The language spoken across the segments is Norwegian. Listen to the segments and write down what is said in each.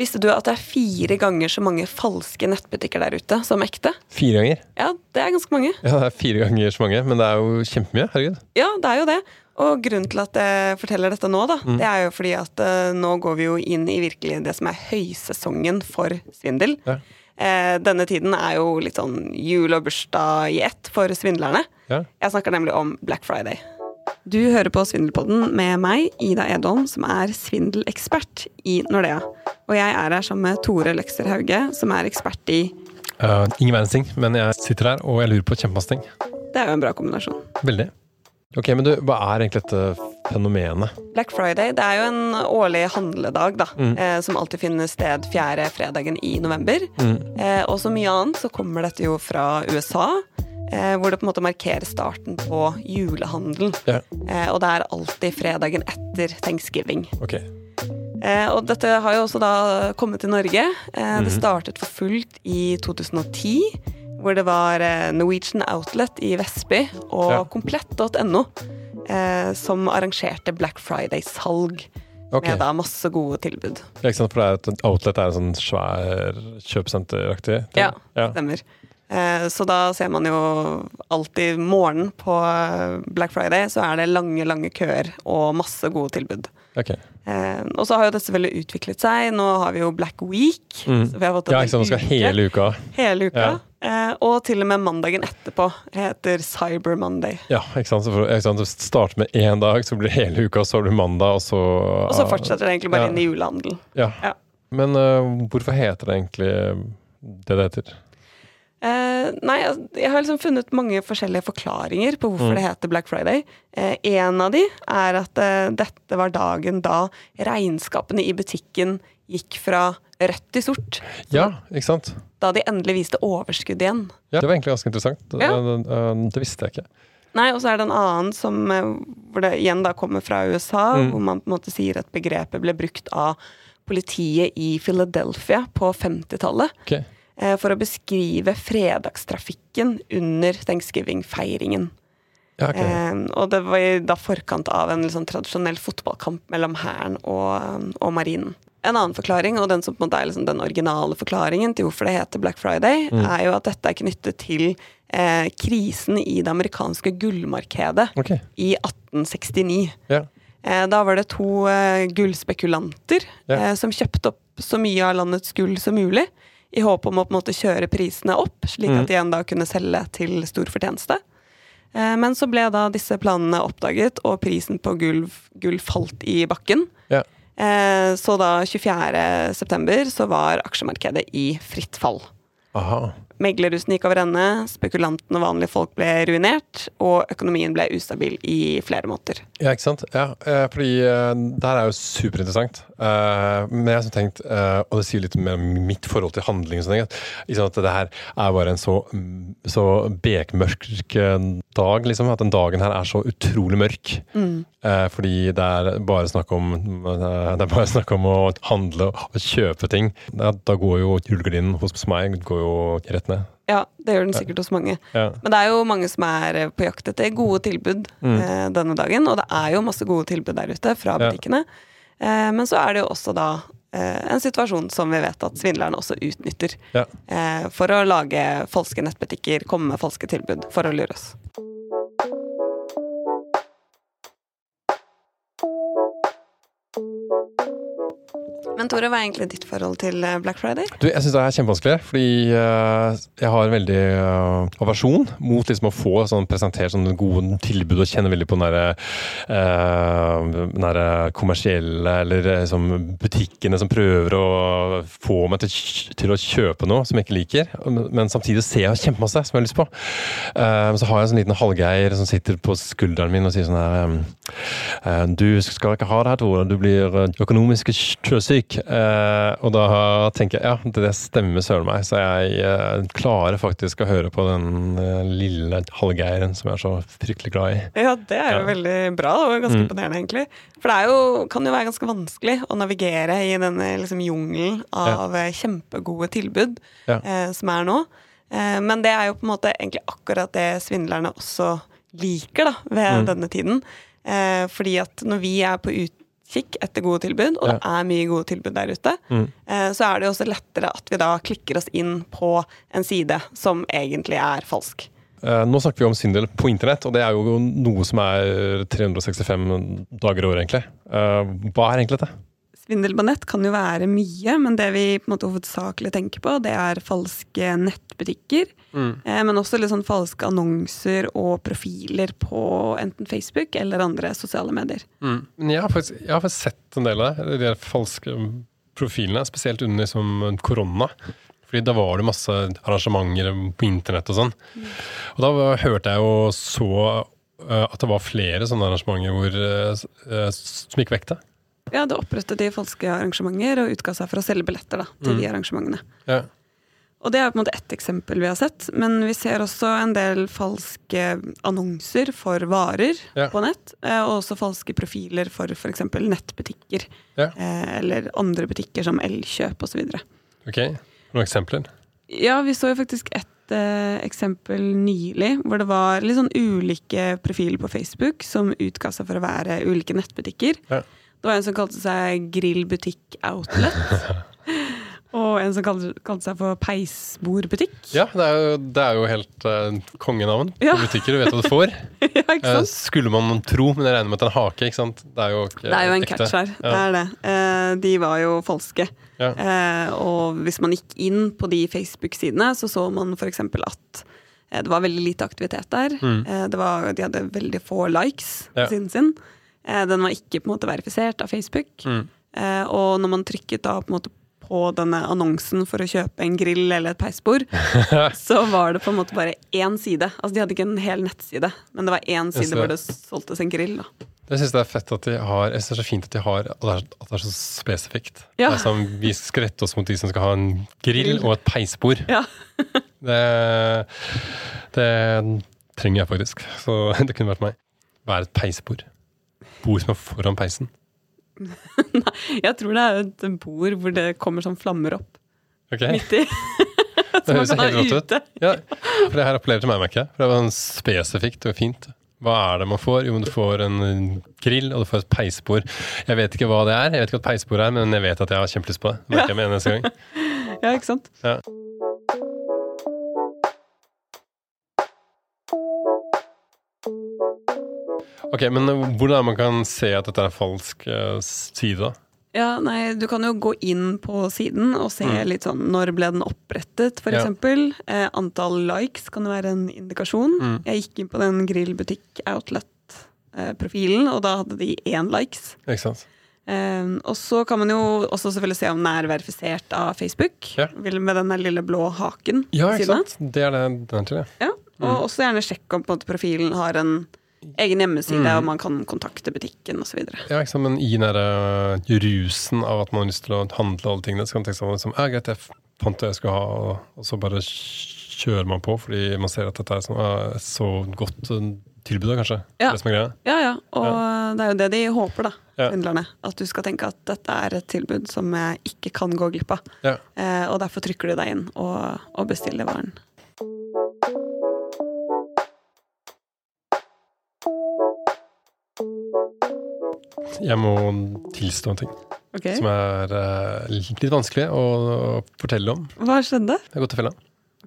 Visste du at det er fire ganger så mange falske nettbutikker der ute som ekte? Fire ganger? Ja, det er ganske mange. Ja, det er fire ganger så mange, men det er jo kjempemye. Herregud. Ja, det er jo det. Og grunnen til at jeg forteller dette nå, da, det er jo fordi at eh, nå går vi jo inn i virkelig det som er høysesongen for svindel. Ja. Eh, denne tiden er jo litt sånn jul og bursdag i ett for svindlerne. Ja. Jeg snakker nemlig om Black Friday. Du hører på Svindelpodden med meg, Ida Edholm, som er svindelekspert i Nordea. Og jeg er her sammen med Tore Løkser Hauge, som er ekspert i Uh, ingen verdens ting, men jeg sitter her og jeg lurer på kjempemasse ting. Det er jo en bra kombinasjon. Veldig. Ok, men du, hva er egentlig dette fenomenet? Black Friday det er jo en årlig handledag da, eh, som alltid finner sted fjerde fredagen i november. Eh, og som mye annet så kommer dette jo fra USA, eh, hvor det på en måte markerer starten på julehandelen. Ja. Eh, og det er alltid fredagen etter thanksgiving. Ok. Eh, og dette har jo også da kommet til Norge. Eh, Det startet for fullt i 2010. Hvor det var eh, Norwegian Outlet i Vestby og Ja. komplett.no eh, som arrangerte Black Friday-salg. Okay. Med da masse gode tilbud. Ja, ikke sant? For det er et outlet er en sånn svær kjøpesenteraktig ting. Ja, stemmer. Eh, Så da ser man jo alltid morgenen på Black Friday, så er det lange, lange køer og masse gode tilbud. Ok. Eh, og så har jo det selvfølgelig utviklet seg. Nå har vi jo Black Week. så vi har fått Ja, ikke sant? Man skal uke. hele uka. Hele uka. Ja. Eh, og til og med mandagen etterpå heter Cyber Monday. Ja, ikke sant? Så for, ikke sant? Det starter med én dag, så blir det hele uka, så har du mandag, og så Og så fortsetter det egentlig bare Ja. inn i julehandelen. Ja. Ja. Men uh, hvorfor heter det egentlig det det heter? Eh, nei, jeg har liksom funnet mange forskjellige forklaringer på hvorfor Mm. det heter Black Friday. Eh, en av de er at eh, dette var dagen da regnskapene i butikken gikk fra rødt til sort. Ja, ikke sant? Da de endelig viste overskudd igjen. Ja, det var egentlig ganske interessant. Ja. det, det, det visste jeg ikke. Nei, og så er det en annen som eh, hvor det igjen da kommer fra USA, Mm. hvor man på en måte sier at begrepet ble brukt av politiet i Philadelphia på 50-tallet. Ok. Eh, For å beskrive fredagstrafikken under thanksgiving-feiringen. Ja, okay. Eh, og det var i da forkant av en sånn tradisjonell fotballkamp mellom hæren og, og marinen. En annen forklaring, og den som på en måte er liksom den originale forklaringen til hvorfor det heter Black Friday, Mm. er jo at dette er knyttet til eh, krisen i det amerikanske gullmarkedet okay. i 1869. Ja. Eh, da var det to eh, gullspekulanter Ja. eh, som kjøpte opp så mye av landets gull som mulig, i håp om å på en måte kjøre prisene opp, slik Mm. at de igjen da kunne selge til stor fortjeneste. Eh, men så ble da disse planene oppdaget, og prisen på gull, gull falt i bakken. Ja. Eh, så da 24. september så var aksjemarkedet i fritt fall. Aha. Meglerhusene gikk over ende, spekulantene og vanlige folk ble ruinert, og økonomien ble ustabil i flere måter. Ja, ikke sant? Ja, eh, fordi eh, det her er jo superinteressant. Eh, men jeg har tenkt, og det sier litt mer om mitt forhold til handling, sånn, at, det her er bare en så, mm, så bekmørk dag, liksom. At den dagen her er så utrolig mørk. Mm. fordi det er bare snakk om Det er bare snakk om å handle og kjøpe ting. Da, går jo rullegardinen hos meg går jo rett ned. Ja, det gjør den sikkert hos mange. Ja. Men det er jo mange som er eh, på jakt etter gode tilbud eh, denne dagen, og det er jo masse gode tilbud der ute fra butikkene. Eh, men så er det jo også da eh, en situasjon som vi vet at svindlerne også utnytter. Ja. Eh, for å lage falske nettbutikker, komme med falske tilbud for å lure oss. Men Tore, hva er egentlig ditt forhold til eh, Black Friday? Du, jeg syns det er kjempevanskelig, fordi eh, jeg har en veldig uh, aversjon mot liksom å få sånn presentert sånne gode tilbud og kjenne veldig på den derre uh, kommersielle eller eh, liksom butikkene som prøver å få meg til, til å kjøpe noe som jeg ikke liker, men samtidig ser jeg kjempemasse som jeg har lyst på. Uh, så har jeg en sånn liten halvgeier som sitter på skulderen min og sier sånn her eh, Du skal ikke ha det her, Tore. Du blir eh, økonomisk sjøsyk. Eh, og da tenker jeg ja, det stemmer søren meg. Så jeg eh, klarer faktisk å høre på den eh, lille halvgeiren som jeg er så fryktelig glad i. Ja, det er jo Ja. veldig bra og ganske Mm. imponerende, egentlig. For det jo, kan jo være ganske vanskelig å navigere i denne liksom, jungelen av ja. kjempegode tilbud Ja. eh, som er nå. Eh, men det er jo på en måte egentlig akkurat det svindlerne også liker da, ved Mm. denne tiden. Eh, fordi at når vi er på utkikk kikk etter gode tilbud, og Ja. det er mye gode tilbud der ute, Mm. eh, så er det jo også lettere at vi da klikker oss inn på en side som egentlig er falsk. Eh, Nå snakker vi om svindel på internett, og det er jo noe som er 365 dager i året, egentlig. Eh, Hva er egentlig dette? Svindel på nett kan jo være mye, men det vi på en måte hovedsakelig tenker på, det er falske nettbutikker. Eh, men også litt sånn falske annonser og profiler på enten Facebook eller andre sosiale medier. Men jeg har, faktisk, jeg har faktisk sett en del av det, de falske profilene, spesielt under liksom korona. Fordi da var det masse arrangementer på internett og sånn. Og da hørte jeg jo så eh, at det var flere sånne arrangementer hvor, eh, eh, som gikk vekk. da. Ja, det opprettet de falske arrangementer og utga seg for å selge billetter da, til de arrangementene. Ja. Og det er på en måte ett eksempel vi har sett, men vi ser også en del falske annonser for varer Ja. på nett, eh, og også falske profiler for f.eks. nettbutikker, Ja. eh, eller andre butikker som Elkjøp osv. Ok, Noen eksempler? Ja, vi så jo faktisk et eh, eksempel nylig, hvor det var litt sånn ulike profiler på Facebook som utga seg for å være ulike nettbutikker. Ja. Det var en som kalte seg Grillbutikk Outlet. og en som kalte, kalte seg for Peisbordbutikk. Ja, det er jo, det er jo helt uh, kongenavn på Ja. butikker. Du vet hva du får. ja, ikke sant? Uh, skulle man tro, men jeg regner med at det er en hake. ikke sant? Det er jo ikke Det er jo en ekte. catch her. Det er det. Uh, de var jo falske. Ja. Eh, og hvis man gikk inn på de Facebook-sidene, så så man f.eks. at eh, det var veldig lite aktivitet der. Mm. Eh, det var, de hadde veldig få likes på Ja. siden sin. Eh, den var ikke på en måte verifisert av Facebook. Mm. Eh, og når man trykket da på en måte på denne annonsen for å kjøpe en grill eller et peisbord, så var det på en måte bare én side. Altså De hadde ikke en hel nettside, men det var én side hvor det solgtes en grill. da. Jeg syns det er fett at de har Jeg synes det er fint at de har At det er, at det er så spesifikt. Ja. Det er sånn, vi skal rette oss mot de som skal ha en grill, Grill. og et peisbord. Ja. Det, det trenger jeg faktisk. Så det kunne vært meg. Hva er et peisbord? Bord som er foran peisen. Nei, Jeg tror det er et bord hvor det kommer sånn flammer opp Ok, midt i. Det høres helt rått ut. Ja, for det her appellerer til meg, merker jeg. For det var sånn spesifikt og fint. Hva er det man får? Jo, du får en grill, og du får et peisbord. Jeg vet ikke hva det er, jeg vet ikke hva et peisbord er, men jeg vet at jeg har kjempelyst på det. Merker jeg med en gang. Ja, ikke sant? Ja. Ok, men hvordan er det man kan se at dette er falsk eh, side. Ja, nei, Du kan jo gå inn på siden og se Mm. litt sånn når ble den opprettet, f.eks. Ja. Eh, antall likes kan jo være en indikasjon. Mm. Jeg gikk inn på den grillbutikk outlet-profilen, og da hadde de én likes. Ikke sant? Eh, og så kan man jo også selvfølgelig se om den er verifisert av Facebook, Ja. med den lille blå haken. Ja, ikke sant? Det er det den er til, ja. Ja, og også gjerne sjekke om på måte, profilen har en egen hjemmeside, Mm. og man kan kontakte butikken osv. Ja, ikke sant? Men i den der, eh, rusen av at man har lyst til å handle alle tingene, så kan man tenke sånn liksom, ja, greit, jeg fant det jeg skulle ha, og, og så bare kjører man på, fordi man ser at dette er sånn, uh, så godt uh, tilbud, kanskje. Ja. Det som er greia. Ja, ja, og det er jo det de håper, da, Ja. At du skal tenke at dette er et tilbud som jeg ikke kan gå glipp av. Ja. Eh, og derfor trykker du deg inn og, og bestiller varen. Jeg må tilstå en ting okay. som er uh, litt vanskelig å, å fortelle om. Hva skjedde? Jeg har gått til fella.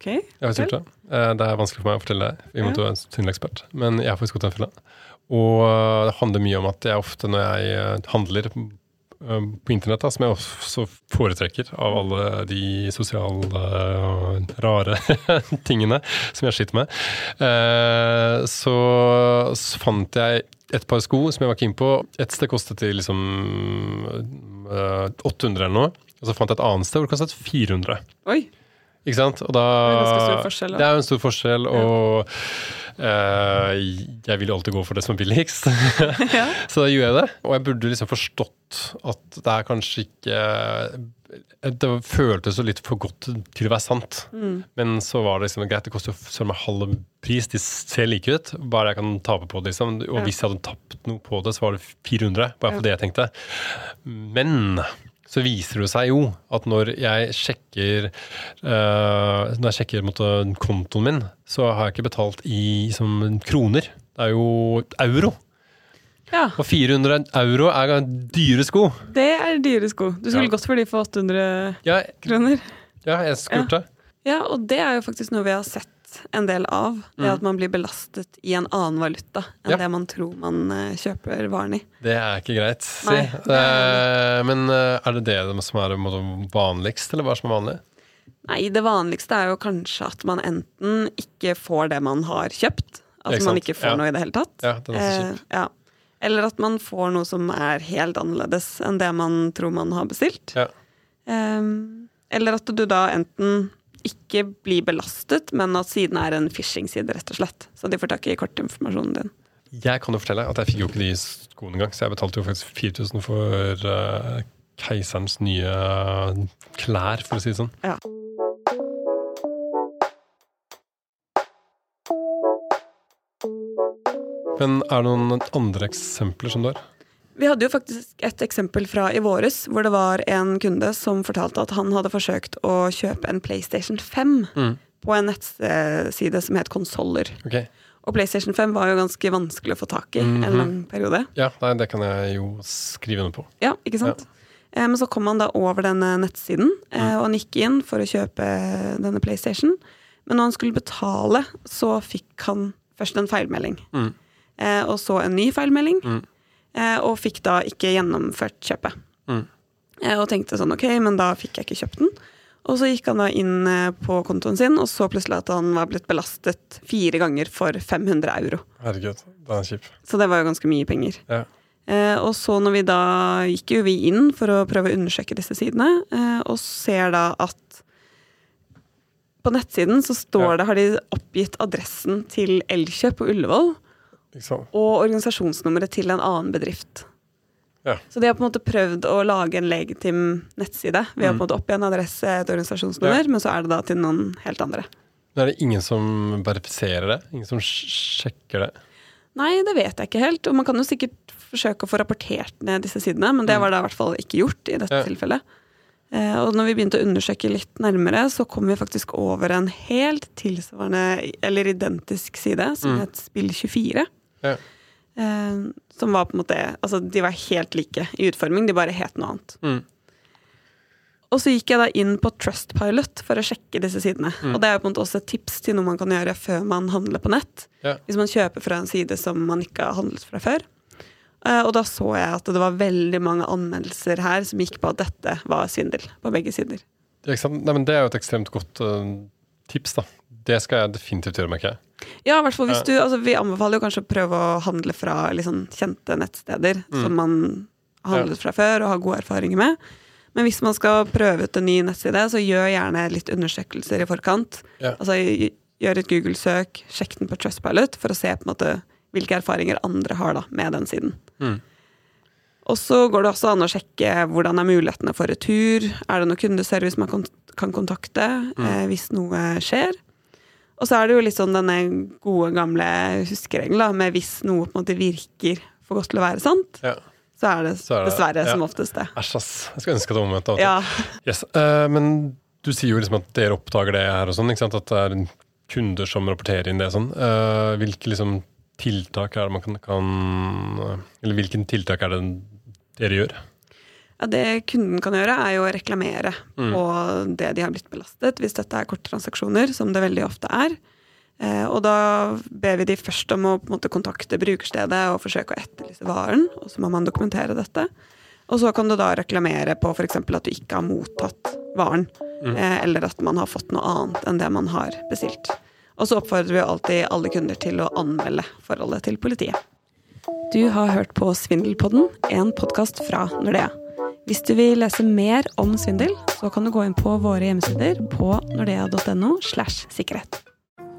Okay. Jeg har gjort det. Uh, Det er vanskelig for meg å fortelle deg, i og med at du er en svindlerekspert. Men jeg har faktisk gått til en felle. Og eh, det handler mye om at jeg ofte når jeg handler på internett, da, som jeg også foretrekker av alle de sosiale og rare tingene som jeg sliter med, så, så fant jeg et par sko som jeg var keen på. Et sted kostet de liksom eh, 800 eller noe. Og så fant jeg et annet sted hvor det kostet 400. Oi, Ikke sant? Og Det er da. Det er jo en stor forskjell, og uh, jeg vil jo alltid gå for det som er billigst. Så da gjør jeg det. Og jeg burde liksom forstått at det er kanskje ikke Det føltes jo litt for godt til å være sant. Mm. Men så var det liksom greit, det koster søren meg halv pris, de ser like ut. Bare jeg kan tape på det, liksom. Og Ja. hvis jeg hadde tapt noe på det, så var det 400. Bare for Ja. det jeg tenkte. Men så viser det seg jo at når jeg sjekker uh, Når jeg sjekker mot eh, kontoen min, så har jeg ikke betalt i som kroner. Det er jo euro. Ja. Og 400 euro er dyre sko. Det er dyre sko. Du skulle Ja. gått for de for 800 Ja, kroner. ja jeg spurte. Ja, og det er jo faktisk noe vi har sett en del av. Det Mm. at man blir belastet i en annen valuta enn det man tror man eh, kjøper varen i. Det er ikke greit, si. Det er- Eh, Men eh, er det det som er vanligst, eller hva som er vanlig? Nei, det vanligste er jo kanskje at man enten ikke får det man har kjøpt. Altså Ikke man ikke får Ja. noe i det hele tatt. Ja, den er så kjip. Eh, ja. Eller at man får noe som er helt annerledes enn det man tror man har bestilt. Ja. Um, eller at du da enten ikke blir belastet, men at siden er en phishing-side, rett og slett. Så de får tak i kortinformasjonen din. Jeg kan jo fortelle at jeg fikk jo ikke de skoene engang, så jeg betalte jo faktisk 4000 for uh, keiserens nye klær, for å si det sånn. Ja. Men er det noen andre eksempler som du har? Vi hadde jo faktisk et eksempel fra i våres, hvor det var en kunde som fortalte at han hadde forsøkt å kjøpe en PlayStation 5 Mm. på en nettside som het Konsoller. Ok, Og PlayStation 5 var jo ganske vanskelig å få tak i Mhm. en lang periode. Ja, nei, det kan jeg jo skrive under på. Ja, ikke sant? Ja. Men så kom han da over denne nettsiden, mm. og han gikk inn for å kjøpe denne PlayStation. Men når han skulle betale, så fikk han først en feilmelding. Mm. Eh, Og så en ny feilmelding, Mm. eh, og fikk da ikke gjennomført kjøpet. Mm. Eh, Og tenkte sånn ok, men da fikk jeg ikke kjøpt den. Og så gikk han da inn eh, på kontoen sin, og så plutselig at han var blitt belastet fire ganger for 500 euro. Herregud, den er kjip. Så det var jo ganske mye penger. Ja. Eh, og så når vi da gikk jo vi inn for å prøve å undersøke disse sidene, eh, og ser da at på nettsiden så står Ja. det, har de oppgitt adressen til Elkjøp på Ullevål? Og organisasjonsnummeret til en annen bedrift. Ja. Så de har på en måte prøvd å lage en legitim nettside. Vi har Mm. på en måte oppgi en adresse, et organisasjonsnummer, men så er det da til noen helt andre. Men er det ingen som verifiserer det? Ingen som sjekker det? Nei, det vet jeg ikke helt. Og man kan jo sikkert forsøke å få rapportert ned disse sidene, men det var da i hvert fall ikke gjort i dette Mm. Ja. tilfellet. Eh, og når vi begynte å undersøke litt nærmere, så kom vi faktisk over en helt tilsvarende, eller identisk side, som Mm. het Spill24. Ja. Eh, som var på en måte Altså, de var helt like i utforming, de bare het noe annet. Mm. Og så gikk jeg da inn på Trustpilot for å sjekke disse sidene. Mm. Og det er jo på en måte også et tips til noe man kan gjøre før man handler på nett. Ja. Hvis man kjøper fra en side som man ikke har handlet fra før. Eh, og da så jeg at det var veldig mange anmeldelser her som gikk på at dette var svindel på begge sider. Det er? Nei, men det er jo et ekstremt godt uh, tips, da. Det skal jeg definitivt gjøre, merker jeg. Ja, i hvert fall hvis du altså, Vi anbefaler jo kanskje å prøve å handle fra sånn kjente nettsteder Mm. som man har handlet fra før og har gode erfaringer med. Men hvis man skal prøve ut en ny nettside, så gjør gjerne litt undersøkelser i forkant. Ja. Altså Gjør et Google-søk, sjekk den på Trustpilot for å se på en måte hvilke erfaringer andre har da med den siden. Mm. Og så går det også an å sjekke hvordan er mulighetene for retur. Er det noe kundeservice man kan kontakte eh, hvis noe skjer? Og så er det jo litt sånn denne gode, gamle huskeregelen da, med hvis noe på en måte virker for godt til å være sant, Ja. så er det, Så er det- dessverre ja. som oftest det. Æsj, ass. Jeg skulle ønske det var omvendt. Ja. Yes. Uh, men du sier jo liksom at dere oppdager det her og sånn, ikke sant? At det er kunder som rapporterer inn det og sånn. Uh, hvilke liksom tiltak er det man kan, kan Eller hvilke tiltak er det dere gjør? Ja, det kunden kan gjøre, er jo å reklamere Mm. på det de har blitt belastet, hvis dette er korttransaksjoner, som det veldig ofte er. Eh, og da ber vi de først om å på en måte, kontakte brukerstedet og forsøke å etterlyse varen, og så må man dokumentere dette. Og så kan du da reklamere på f.eks. at du ikke har mottatt varen, Mm. eh, eller at man har fått noe annet enn det man har bestilt. Og så oppfordrer vi alltid alle kunder til å anmelde forholdet til politiet. Du har hørt på Svindelpodden, en podkast fra Nordea. Hvis du vil lese mer om svindel, så kan du gå inn på våre hjemmesider på nordea.no. slash sikkerhet.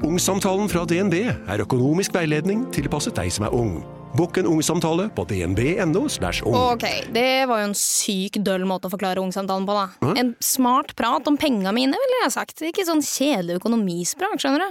Ungsamtalen fra DNB er økonomisk veiledning tilpasset deg som er ung. Bokk en ungsamtale på dnb.no. slash ung. Ok, det var jo en syk døll måte å forklare ungsamtalen på, da. En smart prat om penga mine, ville jeg sagt. Ikke sånn kjedelig økonomisprat, skjønner du.